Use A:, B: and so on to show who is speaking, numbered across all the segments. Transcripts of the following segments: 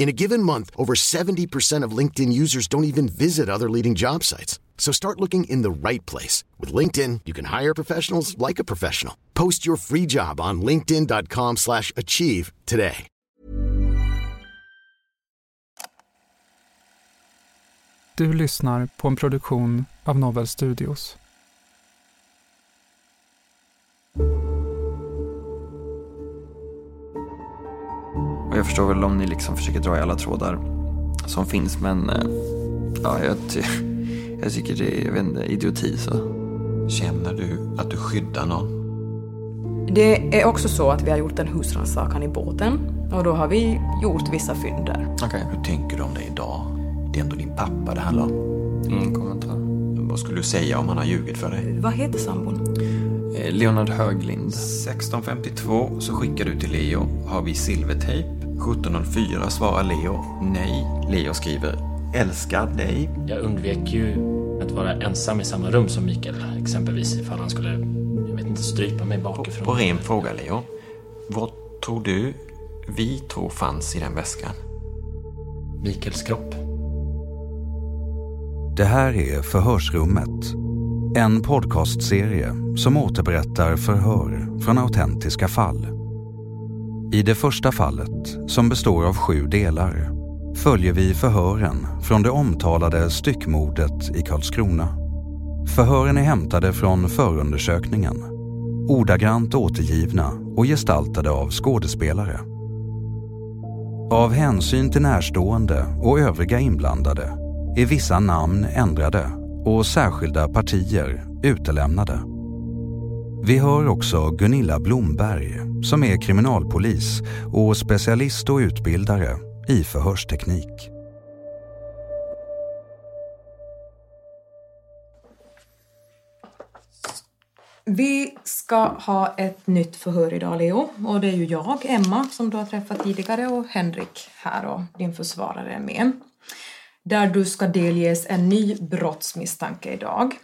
A: In a given month, over 70% of LinkedIn users don't even visit other leading job sites. So start looking in the right place. With LinkedIn, you can hire professionals like a professional. Post your free job on linkedin.com slash achieve today.
B: Du lyssnar på en produktion av Novel Studios.
C: Jag förstår väl om ni liksom försöker dra i alla trådar som finns, men eh, ja, jag, ty jag tycker det är jag vet inte, idioti. Så.
D: Känner du att du skyddar någon?
E: Det är också så att vi har gjort en husrannsakan i båten och då har vi gjort vissa fynd där.
C: Okay.
D: Hur tänker du om det idag? Det är ändå din pappa det handlar om.
C: Ingen kommentar.
D: Vad skulle du säga om han har ljugit för dig?
E: Vad heter sambon?
C: Eh, Leonard Höglind.
D: 1652 så skickar du till Leo. Har vi silvertejp? 1704 svarar Leo nej. Leo skriver älskar dig.
F: Jag undvek ju att vara ensam i samma rum som Mikael. Exempelvis ifall han skulle, jag vet inte, strypa mig bakifrån.
D: På ren fråga Leo. Vad tror du vi tror fanns i den väskan?
F: Mikaels kropp.
G: Det här är Förhörsrummet. En podcastserie som återberättar förhör från autentiska fall. I det första fallet, som består av sju delar, följer vi förhören från det omtalade styckmordet i Karlskrona. Förhören är hämtade från förundersökningen, ordagrant återgivna och gestaltade av skådespelare. Av hänsyn till närstående och övriga inblandade är vissa namn ändrade och särskilda partier utelämnade. Vi hör också Gunilla Blomberg som är kriminalpolis och specialist och utbildare i förhörsteknik.
E: Vi ska ha ett nytt förhör idag, Leo. Och det är ju jag, Emma, som du har träffat tidigare och Henrik här och din försvarare är med. Där du ska delges en ny brottsmisstanke idag.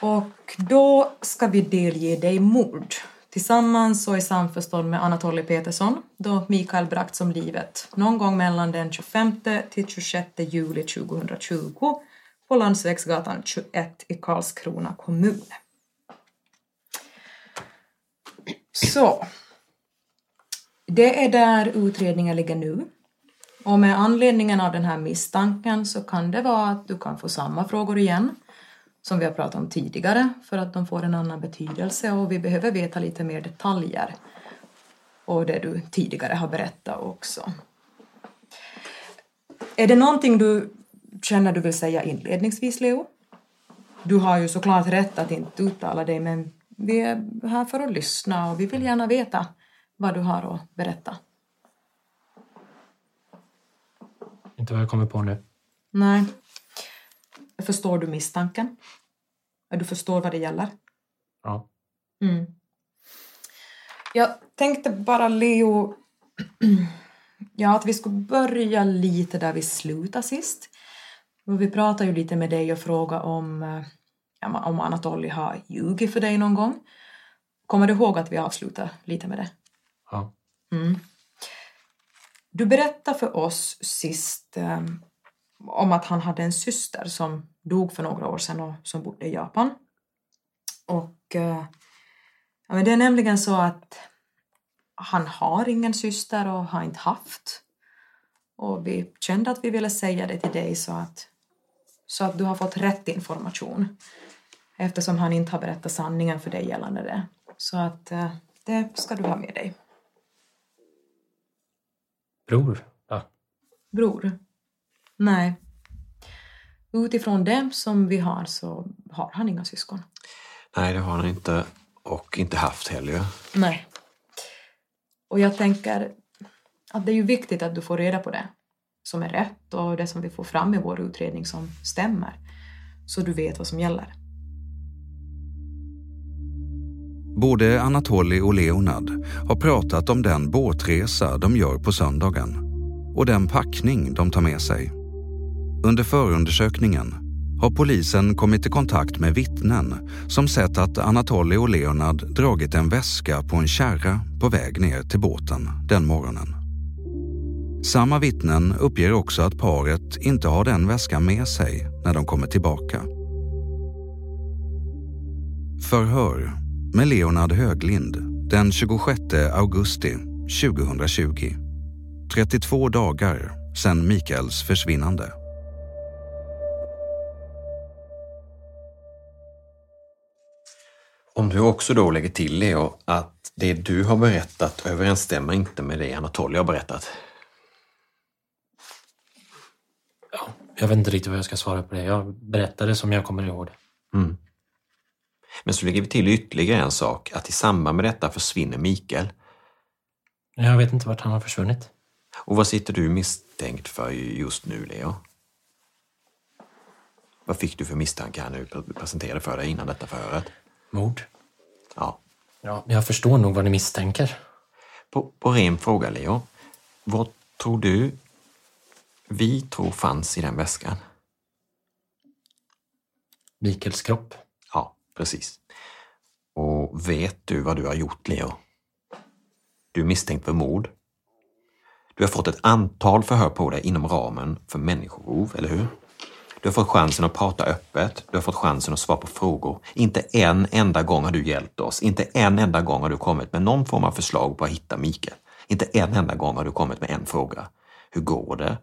E: Och då ska vi delge dig mord tillsammans och i samförstånd med Anatoly Petersson då Mikael bragts om livet någon gång mellan den 25 till 26 juli 2020 på Landsvägsgatan 21 i Karlskrona kommun. Så. Det är där utredningen ligger nu. Och med anledningen av den här misstanken så kan det vara att du kan få samma frågor igen som vi har pratat om tidigare för att de får en annan betydelse och vi behöver veta lite mer detaljer och det du tidigare har berättat också. Är det någonting du känner du vill säga inledningsvis, Leo? Du har ju såklart rätt att inte uttala dig men vi är här för att lyssna och vi vill gärna veta vad du har att berätta.
F: Inte vad jag kommer på nu.
E: Nej. Förstår du misstanken? Du förstår vad det gäller?
F: Ja.
E: Mm. Jag tänkte bara, Leo, ja, att vi skulle börja lite där vi slutade sist. Vi pratade ju lite med dig och frågade om, ja, om Anatoly har ljugit för dig någon gång. Kommer du ihåg att vi avslutade lite med det?
F: Ja.
E: Mm. Du berättade för oss sist eh, om att han hade en syster som dog för några år sedan och som bodde i Japan. Och eh, ja, men det är nämligen så att han har ingen syster och har inte haft. Och vi kände att vi ville säga det till dig så att, så att du har fått rätt information. Eftersom han inte har berättat sanningen för dig gällande det. Så att eh, det ska du ha med dig.
F: Bror? Ja.
E: Bror? Nej. Utifrån det som vi har så har han inga syskon.
D: Nej, det har han inte. Och inte haft heller.
E: Nej. Och jag tänker att det är ju viktigt att du får reda på det som är rätt och det som vi får fram i vår utredning som stämmer. Så du vet vad som gäller.
G: Både Anatoli och Leonard har pratat om den båtresa de gör på söndagen och den packning de tar med sig. Under förundersökningen har polisen kommit i kontakt med vittnen som sett att Anatoly och Leonard dragit en väska på en kärra på väg ner till båten den morgonen. Samma vittnen uppger också att paret inte har den väskan med sig när de kommer tillbaka. Förhör med Leonard Höglind den 26 augusti 2020. 32 dagar sedan Mikaels försvinnande.
D: Om du också då lägger till Leo att det du har berättat överensstämmer inte med det Anatoly har berättat.
F: ja. Jag vet inte riktigt vad jag ska svara på det. Jag berättade som jag kommer ihåg det.
D: Mm. Men så lägger vi till ytterligare en sak, att i samband med detta försvinner Mikael.
F: Jag vet inte vart han har försvunnit.
D: Och vad sitter du misstänkt för just nu, Leo? Vad fick du för misstankar här nu presenterade för dig innan detta förhöret?
F: Mord?
D: Ja.
F: Ja, jag förstår nog vad ni misstänker.
D: På, på ren fråga, Leo. Vad tror du vi tror fanns i den väskan?
F: Mikaels kropp.
D: Ja, precis. Och vet du vad du har gjort, Leo? Du är misstänkt för mord. Du har fått ett antal förhör på dig inom ramen för människorov, eller hur? Du har fått chansen att prata öppet. Du har fått chansen att svara på frågor. Inte en enda gång har du hjälpt oss. Inte en enda gång har du kommit med någon form av förslag på att hitta Mikael. Inte en enda gång har du kommit med en fråga. Hur går det?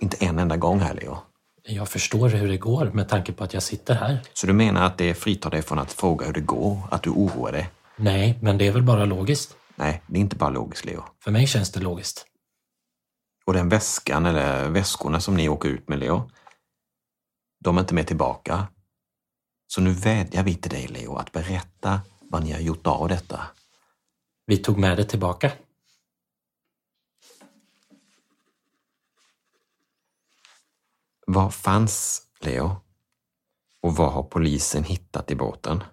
D: Inte en enda gång här, Leo.
F: Jag förstår hur det går med tanke på att jag sitter här.
D: Så du menar att det fritar dig från att fråga hur det går? Att du oroar dig?
F: Nej, men det är väl bara logiskt.
D: Nej, det är inte bara logiskt, Leo.
F: För mig känns det logiskt.
D: Och den väskan eller väskorna som ni åker ut med, Leo, de är inte med tillbaka. Så nu vädjar vi till dig, Leo, att berätta vad ni har gjort av detta.
F: Vi tog med det tillbaka.
D: Vad fanns, Leo? Och vad har polisen hittat i båten?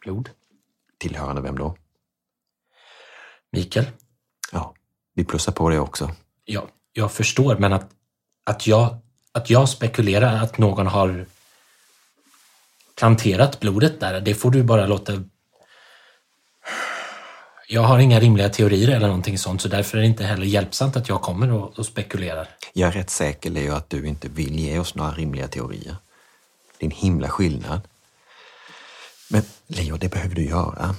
F: Blod.
D: Tillhörande vem då?
F: Mikael.
D: Ja, vi plussar på det också.
F: Ja, jag förstår, men att, att, jag, att jag spekulerar att någon har planterat blodet där, det får du bara låta... Jag har inga rimliga teorier eller någonting sånt, så därför är det inte heller hjälpsamt att jag kommer och, och spekulerar.
D: Jag är rätt säker, Leo, att du inte vill ge oss några rimliga teorier. Det är en himla skillnad. Men Leo, det behöver du göra.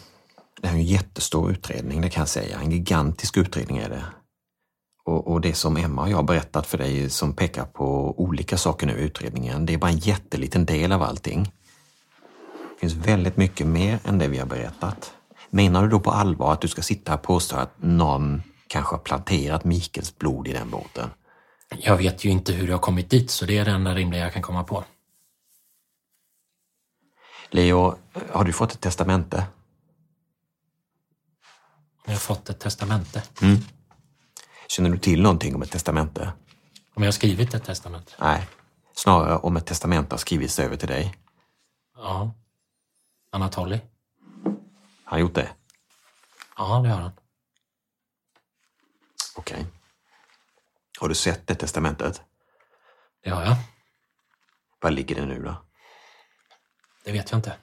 D: Det här är en jättestor utredning, det kan jag säga. En gigantisk utredning är det. Och, och, det som Emma och jag har berättat för dig som pekar på olika saker nu i utredningen, det är bara en jätteliten del av allting. Det finns väldigt mycket mer än det vi har berättat. Menar du då på allvar att du ska sitta och påstå att någon kanske har planterat Mikels blod i den båten?
F: Jag vet ju inte hur jag har kommit dit, så det är det enda rimliga jag kan komma på.
D: Leo, har du fått ett testamente?
F: Jag har fått ett testamente.
D: Mm. Känner du till någonting om ett testamente?
F: Om jag har skrivit ett testamente?
D: Nej, snarare om ett testamente har skrivits över till dig.
F: Ja. Anatoly?
D: Han gjort det?
F: Ja, det har han.
D: Okej. Okay. Har du sett det testamentet?
F: Det har jag.
D: Var ligger det nu då?
F: Det vet jag inte.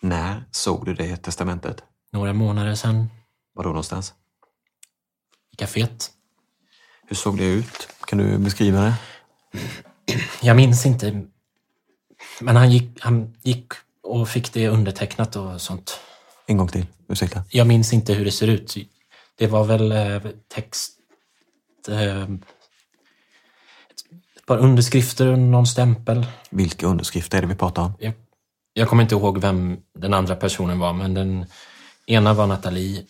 D: När såg du det testamentet?
F: Några månader sedan.
D: Var då någonstans?
F: I kaféet.
D: Hur såg det ut? Kan du beskriva det?
F: Jag minns inte. Men han gick, han gick och fick det undertecknat och sånt.
D: En gång till, ursäkta.
F: Jag minns inte hur det ser ut. Det var väl eh, text... Eh, ett par underskrifter och någon stämpel.
D: Vilka underskrifter är det vi pratar om?
F: Jag, jag kommer inte ihåg vem den andra personen var, men den ena var Nathalie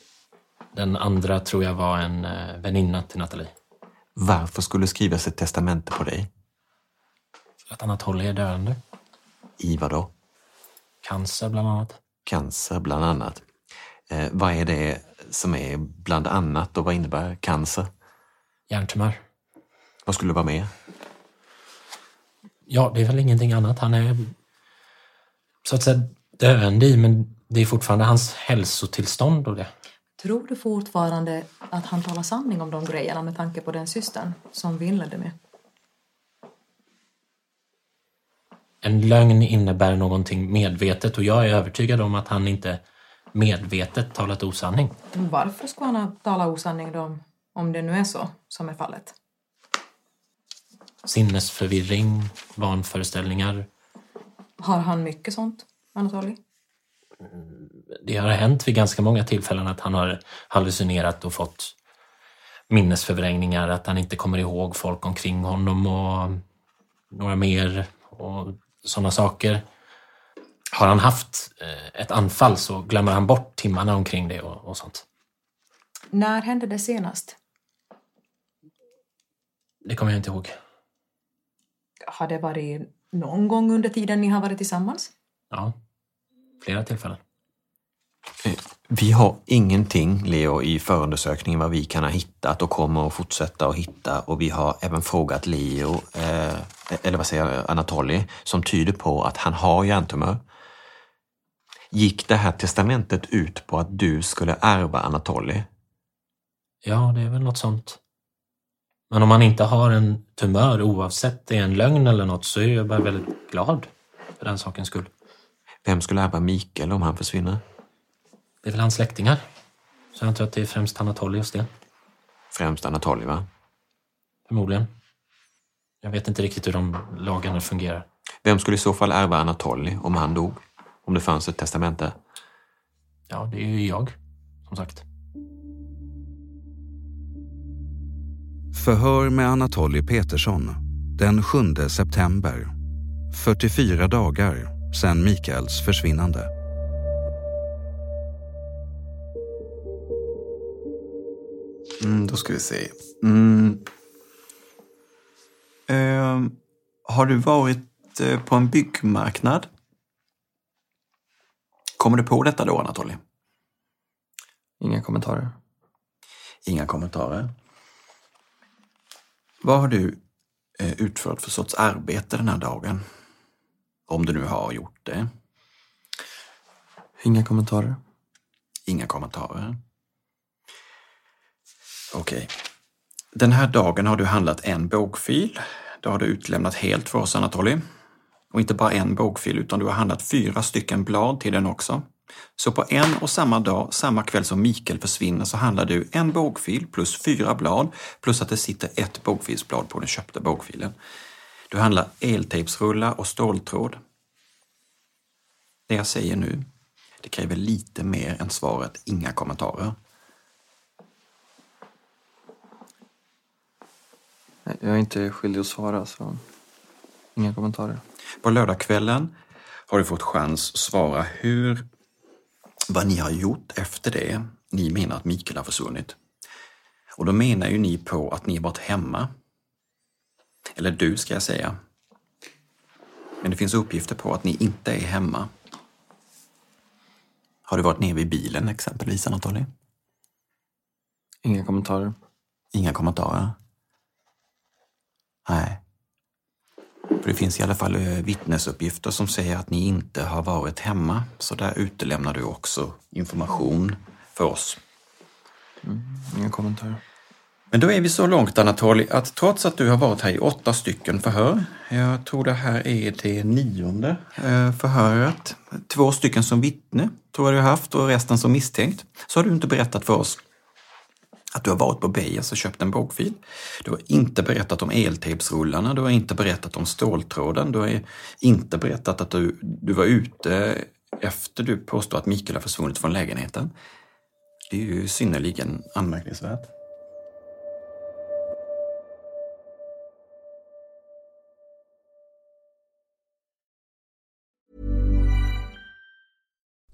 F: Den andra tror jag var en eh, väninna till Nathalie.
D: Varför skulle skrivas ett testamente på dig?
F: För att Anatoly är döende.
D: I vad då?
F: Cancer bland annat.
D: Cancer bland annat. Eh, vad är det som är bland annat och vad innebär cancer?
F: Hjärntumör.
D: Vad skulle vara mer?
F: Ja, det är väl ingenting annat. Han är så att säga döende i, men det är fortfarande hans hälsotillstånd och det.
E: Tror du fortfarande att han talar sanning om de grejerna med tanke på den systern som vi inledde med?
F: En lögn innebär någonting medvetet och jag är övertygad om att han inte medvetet talat osanning.
E: Varför skulle han ha talat osanning då, om det nu är så som är fallet?
F: Sinnesförvirring, vanföreställningar.
E: Har han mycket sånt, Anatoly?
F: Det har hänt vid ganska många tillfällen att han har hallucinerat och fått minnesförvrängningar, att han inte kommer ihåg folk omkring honom och några mer och sådana saker. Har han haft eh, ett anfall så glömmer han bort timmarna omkring det och, och sånt.
E: När hände det senast?
F: Det kommer jag inte ihåg.
E: Har det varit någon gång under tiden ni har varit tillsammans?
F: Ja, flera tillfällen.
D: Eh, Vi har ingenting, Leo, i förundersökningen vad vi kan ha hittat och kommer att fortsätta att hitta och vi har även frågat Leo, eh, eller vad säger jag, Anatoly, som tyder på att han har hjärntumör. Gick det här testamentet ut på att du skulle ärva Anatoly?
F: Ja, det är väl något sånt. Men om man inte har en tumör, oavsett det är en lögn eller något, så är jag bara väldigt glad för den sakens skull.
D: Vem skulle ärva Mikael om han försvinner?
F: Det är väl hans släktingar. Så jag antar att det är främst Anatoly och Sten.
D: Främst Anatoly, va?
F: Förmodligen. Jag vet inte riktigt hur de lagarna fungerar.
D: Vem skulle i så fall ärva Anatoly om han dog? Om det fanns ett testamente?
F: Ja, det är ju jag, som sagt.
G: Förhör med Anatoly Petersson den 7 september. 44 dagar sedan Mikaels försvinnande.
C: Mm, då ska vi se. Mm. Ehm, har du varit eh, på en byggmarknad? Kommer du på detta då, Anatoly?
H: Inga kommentarer.
C: Inga kommentarer. Vad har du eh, utfört för sorts arbete den här dagen? Om du nu har gjort det.
H: Inga kommentarer.
C: Inga kommentarer. Okej. Den här dagen har du handlat en bågfil. Det har du utlämnat helt för oss, Anatoly. Och inte bara en bågfil, utan du har handlat fyra stycken blad till den också. Så på en och samma dag, samma kväll som Mikael försvinner, så handlar du en bågfil plus fyra blad, plus att det sitter ett bågfilsblad på den köpta bågfilen. Du handlar eltejpsrullar och ståltråd. Det jag säger nu, det kräver lite mer än svaret inga kommentarer.
H: Jag är inte skyldig att svara, så inga kommentarer.
C: På lördagskvällen har du fått chans att svara hur, vad ni har gjort efter det ni menar att Mikael har försvunnit. Och då menar ju ni på att ni varit hemma. Eller du ska jag säga. Men det finns uppgifter på att ni inte är hemma. Har du varit nere vid bilen exempelvis, Anatoly?
H: Inga kommentarer.
C: Inga kommentarer? Nej. För det finns i alla fall eh, vittnesuppgifter som säger att ni inte har varit hemma. Så där utelämnar du också information för oss.
H: Inga kommentarer.
C: Men då är vi så långt Anatoly att trots att du har varit här i åtta stycken förhör, jag tror det här är det nionde eh, förhöret, två stycken som vittne tror jag du har haft och resten som misstänkt, så har du inte berättat för oss att du har varit på Beijer och alltså köpt en bågfil. Du har inte berättat om eltejpsrullarna, du har inte berättat om ståltråden, du har inte berättat att du, du var ute efter du påstår att Mikael har försvunnit från lägenheten. Det är ju synnerligen anmärkningsvärt.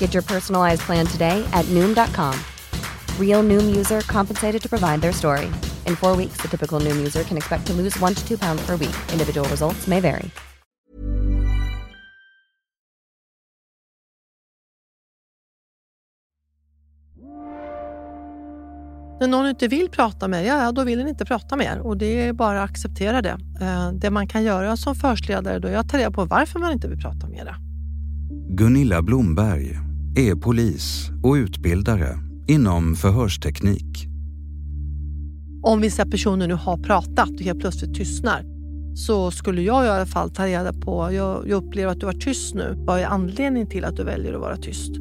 I: Get your personalized plan today at Noom.com. Real Noom user compensated to provide their story. In four weeks, the typical Noom user can expect to lose one to two pounds per week. Individual results may vary.
J: När någon inte vill prata med ja, då vill den inte prata med er och det är bara att acceptera det. Eh, Det man kan göra som förhörsledare då är att ta reda på varför man inte vill prata med er.
G: Gunilla Blomberg är polis och utbildare inom förhörsteknik.
J: Om vissa personer nu har pratat och helt plötsligt tystnar så skulle jag i alla fall ta reda på, jag, jag upplever att du var tyst nu. Vad är anledningen till att du väljer att vara tyst?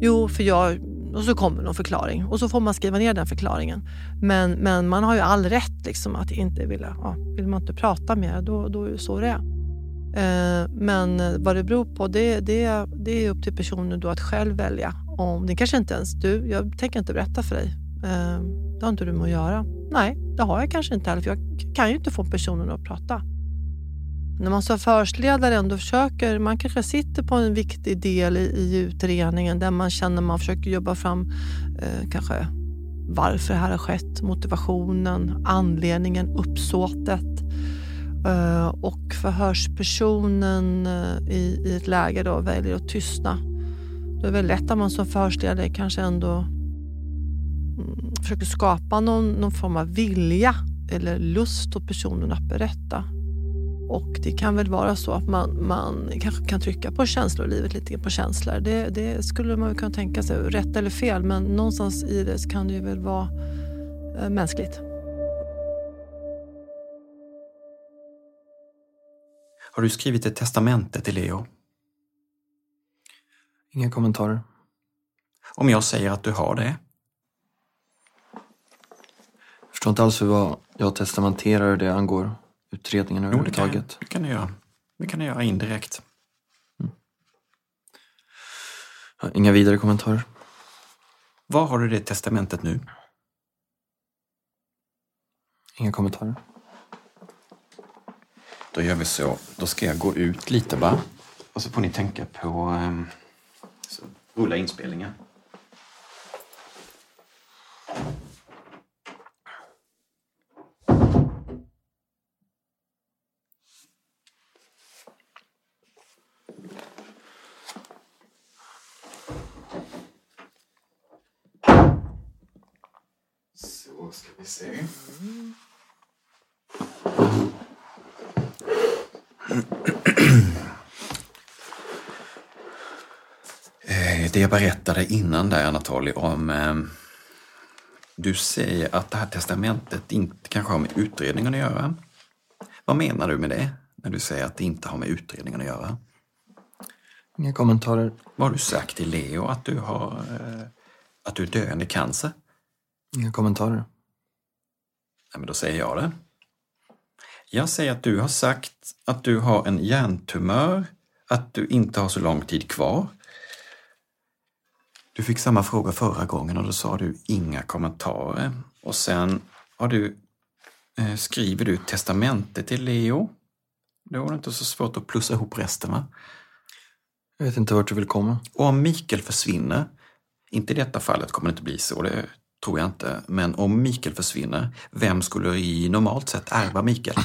J: Jo, för jag... Och så kommer någon förklaring och så får man skriva ner den förklaringen. Men, men man har ju all rätt liksom att inte vilja, ja, vill man inte prata mer då, då är det så det är. Eh, men vad det beror på, det, det, det är upp till personen då att själv välja. Om det kanske inte ens du, jag tänker inte berätta för dig. Eh, det har inte du med att göra. Nej, det har jag kanske inte heller, för jag kan ju inte få personen att prata. När man som förhörsledare ändå försöker, man kanske sitter på en viktig del i, i utredningen där man känner man försöker jobba fram eh, kanske varför det här har skett, motivationen, anledningen, uppsåtet. Eh, och förhörspersonen eh, i, i ett läge då väljer att tystna. Då är det väl lätt att man som förhörsledare kanske ändå mm, försöker skapa någon, någon form av vilja eller lust hos personen att berätta. Och det kan väl vara så att man, man kanske kan trycka på känslolivet lite på känslor. Det, det skulle man kunna tänka sig, rätt eller fel, men någonstans i det så kan det ju väl vara eh, mänskligt.
C: Har du skrivit ett testamente till Leo?
H: Inga kommentarer.
C: Om jag säger att du har det?
H: Jag förstår inte alls hur vad jag testamenterar det angår utredningen
C: Jo, det kan,
H: överhuvudtaget.
C: det kan du göra. Det kan du göra indirekt.
H: Ja, Inga vidare kommentarer.
C: Var har du det testamentet nu?
H: Inga kommentarer.
C: Då gör vi så. Då ska jag gå ut lite bara. Och så får ni tänka på... Um, rulla inspelningen. Så ska vi se. Mm. Det jag berättade innan där Anatoly om eh, du säger att det här testamentet inte kanske har med utredningen att göra. Vad menar du med det? När du säger att det inte har med utredningen att göra?
H: Inga kommentarer.
C: Vad har du sagt till Leo? Att du har eh, att du är döende i cancer?
H: Inga kommentarer.
C: Nej, men då säger jag det. Jag säger att du har sagt att du har en hjärntumör, att du inte har så lång tid kvar. Du fick samma fråga förra gången och då sa du inga kommentarer. Och sen har du, eh, skriver du testamente till Leo. Då var det inte så svårt att plussa ihop resten va?
H: Jag vet inte vart du vill komma.
C: Och om Mikael försvinner, inte i detta fallet kommer det inte bli så, det tror jag inte, men om Mikael försvinner, vem skulle i normalt sett ärva Mikael?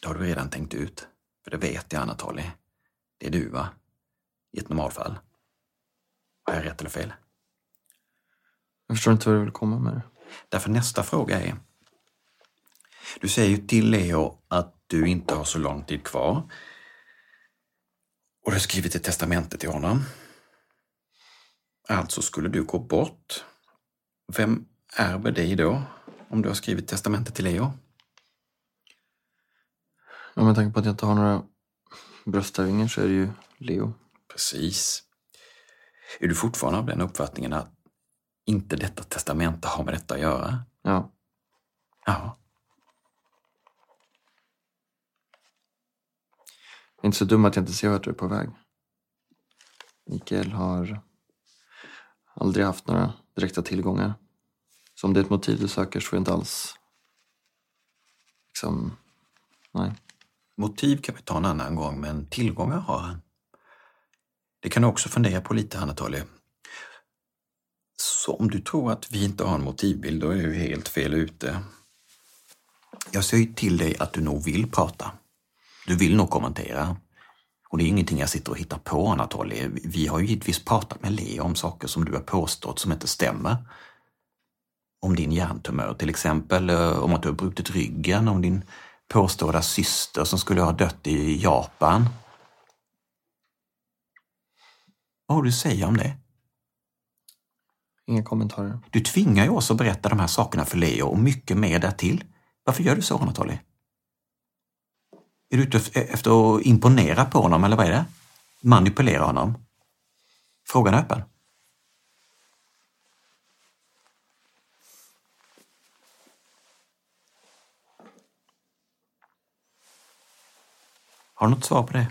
C: Det har du redan tänkt ut, för det vet jag Anatoly. Det är du va? I ett normalfall. Har jag rätt eller fel?
H: Jag förstår inte vad du vill komma med det.
C: Därför nästa fråga är. Du säger ju till Leo att du inte har så lång tid kvar. Och du har skrivit ett testamente till honom. Alltså skulle du gå bort. Vem ärver dig då? Om du har skrivit testamente till Leo?
H: Ja, med tanke på att jag inte har några bröstarvingar så är det ju Leo.
C: Precis. Är du fortfarande av den uppfattningen att inte detta testamente har med detta att göra?
H: Ja.
C: Ja.
H: Jag är inte så dum att jag inte ser vart du är på väg. Mikael har aldrig haft några direkta tillgångar. Så om det är ett motiv du söker så är det inte alls... Liksom... Nej.
C: Motiv kan vi ta en annan gång, men tillgångar har han. Det kan du också fundera på lite, Anatoly. Så om du tror att vi inte har en motivbild, då är du helt fel ute. Jag säger till dig att du nog vill prata. Du vill nog kommentera. Och det är ingenting jag sitter och hittar på, Anatoly. Vi har ju givetvis pratat med Leo om saker som du har påstått som inte stämmer. Om din hjärntumör till exempel, eh, om att du har brutit ryggen, om din påstådda syster som skulle ha dött i Japan. Vad har du att säga om det?
H: Inga kommentarer.
C: Du tvingar ju oss att berätta de här sakerna för Leo och mycket mer därtill. Varför gör du så, Anatoly? Är du ute efter att imponera på honom, eller vad är det? Manipulera honom? Frågan är öppen. Har du något svar på det?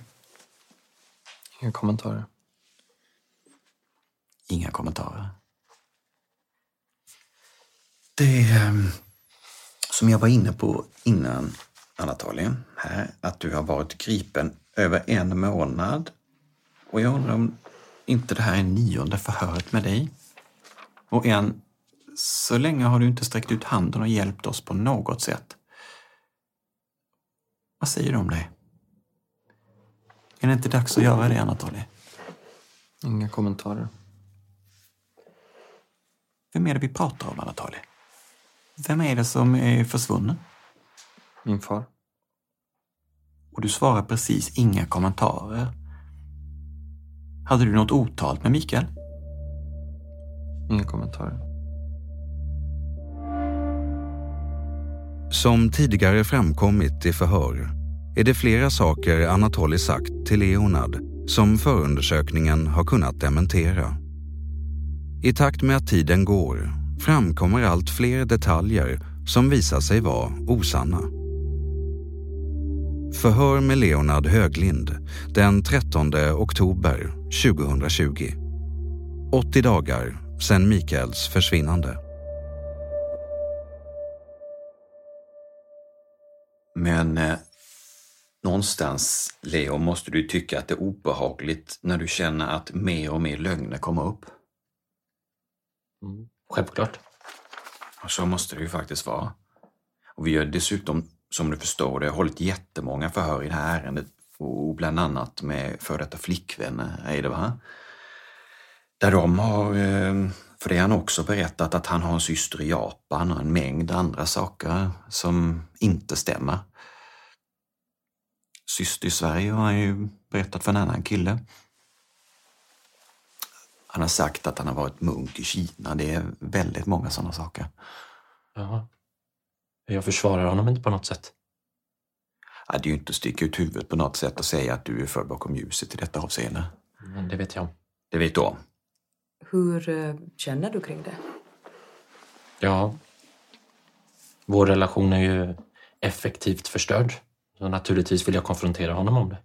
H: Inga kommentarer.
C: Inga kommentarer. Det ehm, som jag var inne på innan, Anatoly, här, att du har varit gripen över en månad. Och jag undrar om inte det här är nionde förhöret med dig. Och än så länge har du inte sträckt ut handen och hjälpt oss på något sätt. Vad säger du om det? Är det inte dags att göra det, Anatoly?
H: Inga kommentarer.
C: Vem är det vi pratar om, Anatoly? Vem är det som är försvunnen?
H: Min far.
C: Och du svarar precis inga kommentarer. Hade du något otalt med Mikael?
H: Inga kommentarer.
G: Som tidigare framkommit i förhör är det flera saker Anatoly sagt till Leonard som förundersökningen har kunnat dementera. I takt med att tiden går framkommer allt fler detaljer som visar sig vara osanna. Förhör med Leonard Höglind den 13 oktober 2020. 80 dagar sedan Mikaels försvinnande.
C: Men eh, någonstans, Leo, måste du tycka att det är obehagligt när du känner att mer och mer lögner kommer upp.
F: Mm. Självklart.
C: Och så måste det ju faktiskt vara. Och vi har dessutom, som du förstår det, hållit jättemånga förhör i det här ärendet och bland annat med före detta flickvänner. det va? Där de har, eh, för det har han också berättat, att han har en syster i Japan och en mängd andra saker som inte stämmer. Syster i Sverige har han ju berättat för en annan kille. Han har sagt att han har varit munk i Kina. Det är väldigt många sådana saker.
F: Ja. Jag försvarar honom inte på något sätt.
C: Ja, det är ju inte att sticka ut huvudet på något sätt och säga att du är för bakom ljuset i detta avseende.
F: Men det vet jag om.
C: Det vet du om.
E: Hur eh, känner du kring det?
F: Ja. Vår relation är ju effektivt förstörd. Så naturligtvis vill jag konfrontera honom om det.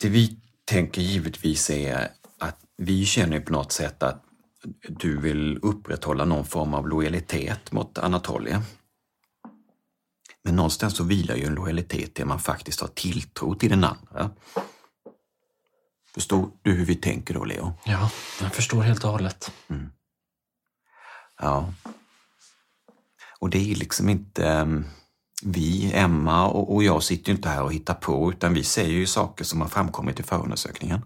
C: Det vi tänker givetvis är att vi känner på något sätt att du vill upprätthålla någon form av lojalitet mot Anatolia. Men någonstans så vilar ju en lojalitet att man faktiskt har tilltro till den andra. Förstår du hur vi tänker då, Leo?
F: Ja, jag förstår helt och hållet.
C: Mm. Ja. Och det är liksom inte... Vi, Emma och, och jag sitter ju inte här och hittar på utan vi säger ju saker som har framkommit i förundersökningen.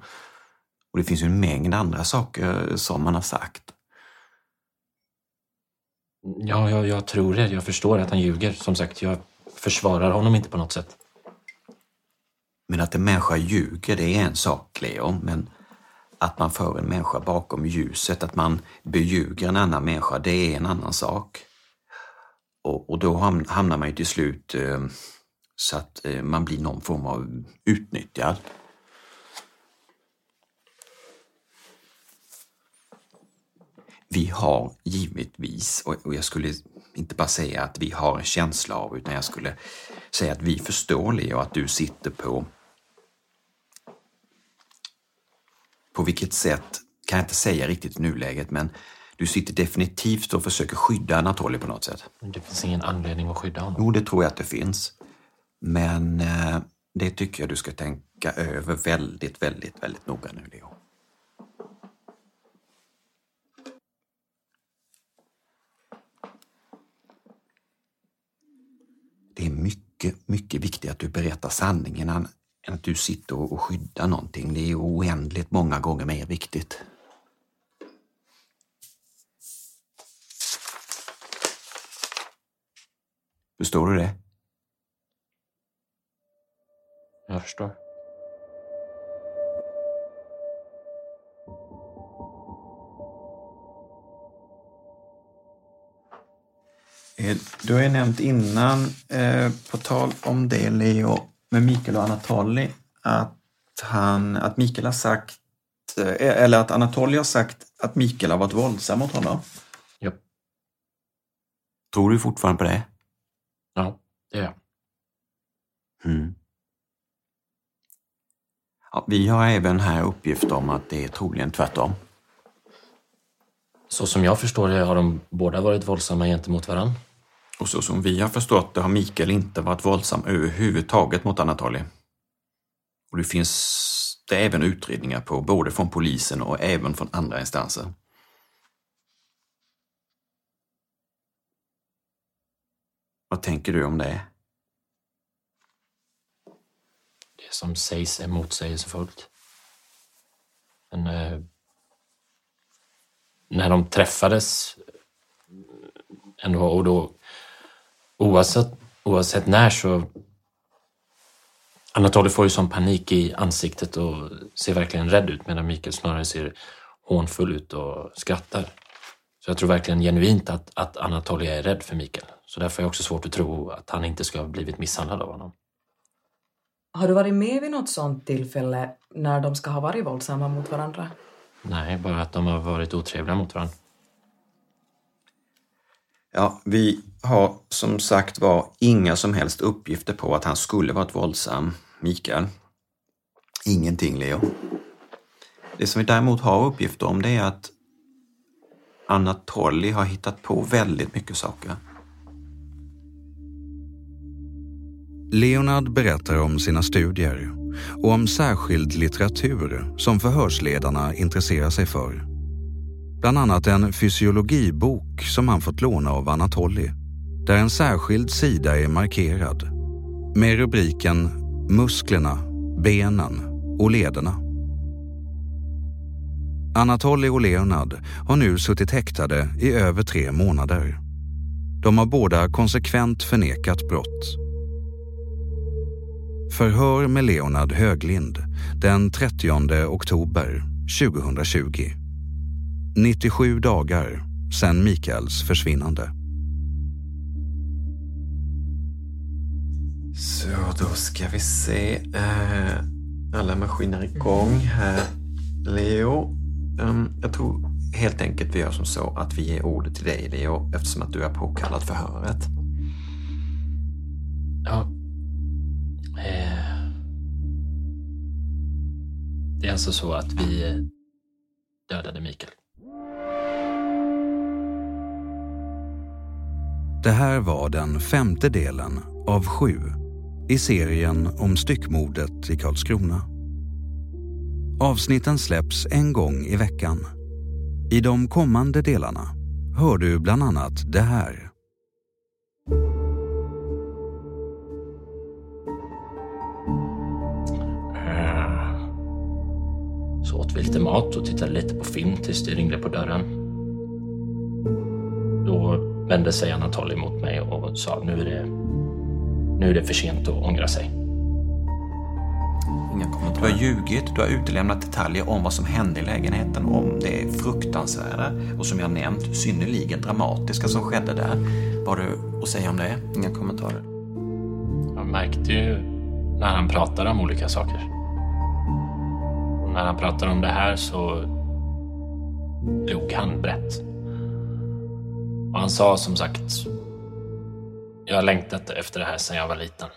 C: Och det finns ju en mängd andra saker som man har sagt.
F: Ja, jag, jag tror det. Jag förstår att han ljuger. Som sagt, jag försvarar honom inte på något sätt.
C: Men att en människa ljuger, det är en sak, Leo. Men att man för en människa bakom ljuset, att man beljuger en annan människa, det är en annan sak. Och, och då hamnar man ju till slut eh, så att eh, man blir någon form av utnyttjad. Vi har givetvis, och jag skulle inte bara säga att vi har en känsla av, utan jag skulle säga att vi förstår Leo att du sitter på På vilket sätt kan jag inte säga riktigt i nuläget, men du sitter definitivt och försöker skydda Anatoly på något sätt.
F: Men det finns ingen anledning att skydda honom.
C: Jo, det tror jag att det finns. Men eh, det tycker jag du ska tänka över väldigt, väldigt, väldigt noga nu, Leo. Det är mycket, mycket viktigt att du berättar sanningen än att du sitter och och skyddar någonting. Det är oändligt många gånger mer viktigt. Förstår du det?
F: Jag förstår.
C: Eh, Du har ju nämnt innan, eh, på tal om det Leo, med Mikael och Anatoly, att, han, att Mikael har sagt, eh, eller att Anatoly har sagt att Mikael har varit våldsam mot honom.
F: Ja.
C: Tror du fortfarande på det?
F: Ja, det är jag.
C: Mm. Ja, vi har även här uppgift om att det är troligen tvärtom.
F: Så som jag förstår det har de båda varit våldsamma gentemot varandra.
C: Och så som vi har förstått det har Mikael inte varit våldsam överhuvudtaget mot Anatoly. Och det finns det även utredningar på, både från polisen och även från andra instanser. Vad tänker du om det?
F: Det som sägs är motsägelsefullt. Men eh, när de träffades eh, ändå, och då oavsett, oavsett när så Anatoly får ju sån panik i ansiktet och ser verkligen rädd ut medan Mikael snarare ser hånfull ut och skrattar. Så jag tror verkligen genuint att, att Anatoly är rädd för Mikael. Så därför är jag också svårt att tro att han inte ska ha blivit misshandlad av honom.
E: Har du varit med vid något sånt tillfälle när de ska ha varit våldsamma mot varandra?
F: Nej, bara att de har varit otrevliga mot varandra.
C: Ja, vi har som sagt var inga som helst uppgifter på att han skulle varit våldsam, Mikael. Ingenting, Leo. Det som vi däremot har uppgifter om det är att Anatoly har hittat på väldigt mycket saker.
G: Leonard berättar om sina studier och om särskild litteratur som förhörsledarna intresserar sig för. Bland annat en fysiologibok som han fått låna av Anatoly, där en särskild sida är markerad med rubriken musklerna, benen och lederna. Anatoly och Leonard har nu suttit häktade i över tre månader. De har båda konsekvent förnekat brott. Förhör med Leonard Höglind den 30 oktober 2020. 97 dagar sedan Mikaels försvinnande.
C: Så då ska vi se. Eh, alla maskiner igång här. Leo, um, jag tror helt enkelt vi gör som så att vi ger ordet till dig Leo eftersom att du är påkallad förhöret.
F: Ja. Eh. Det är alltså så att vi dödade Mikael.
G: Det här var den femte delen av sju i serien om styckmordet i Karlskrona. Avsnitten släpps en gång i veckan. I de kommande delarna hör du bland annat det här.
F: Eh, så åt vi lite mat och tittade lite på film tills det ringde på dörren. Då vände sig Anatoly mot mig och sa nu är det, nu är det för sent att ångra sig.
C: Inga kommentarer. Du har ljugit, du har utelämnat detaljer om vad som hände i lägenheten, om det fruktansvärda och som jag nämnt synnerligen dramatiska som skedde där. Vad har du att säga om det?
H: Inga kommentarer.
F: Jag märkte ju när han pratade om olika saker. Och när han pratade om det här så log han brett. Och han sa som sagt, jag har längtat efter det här sedan jag var liten.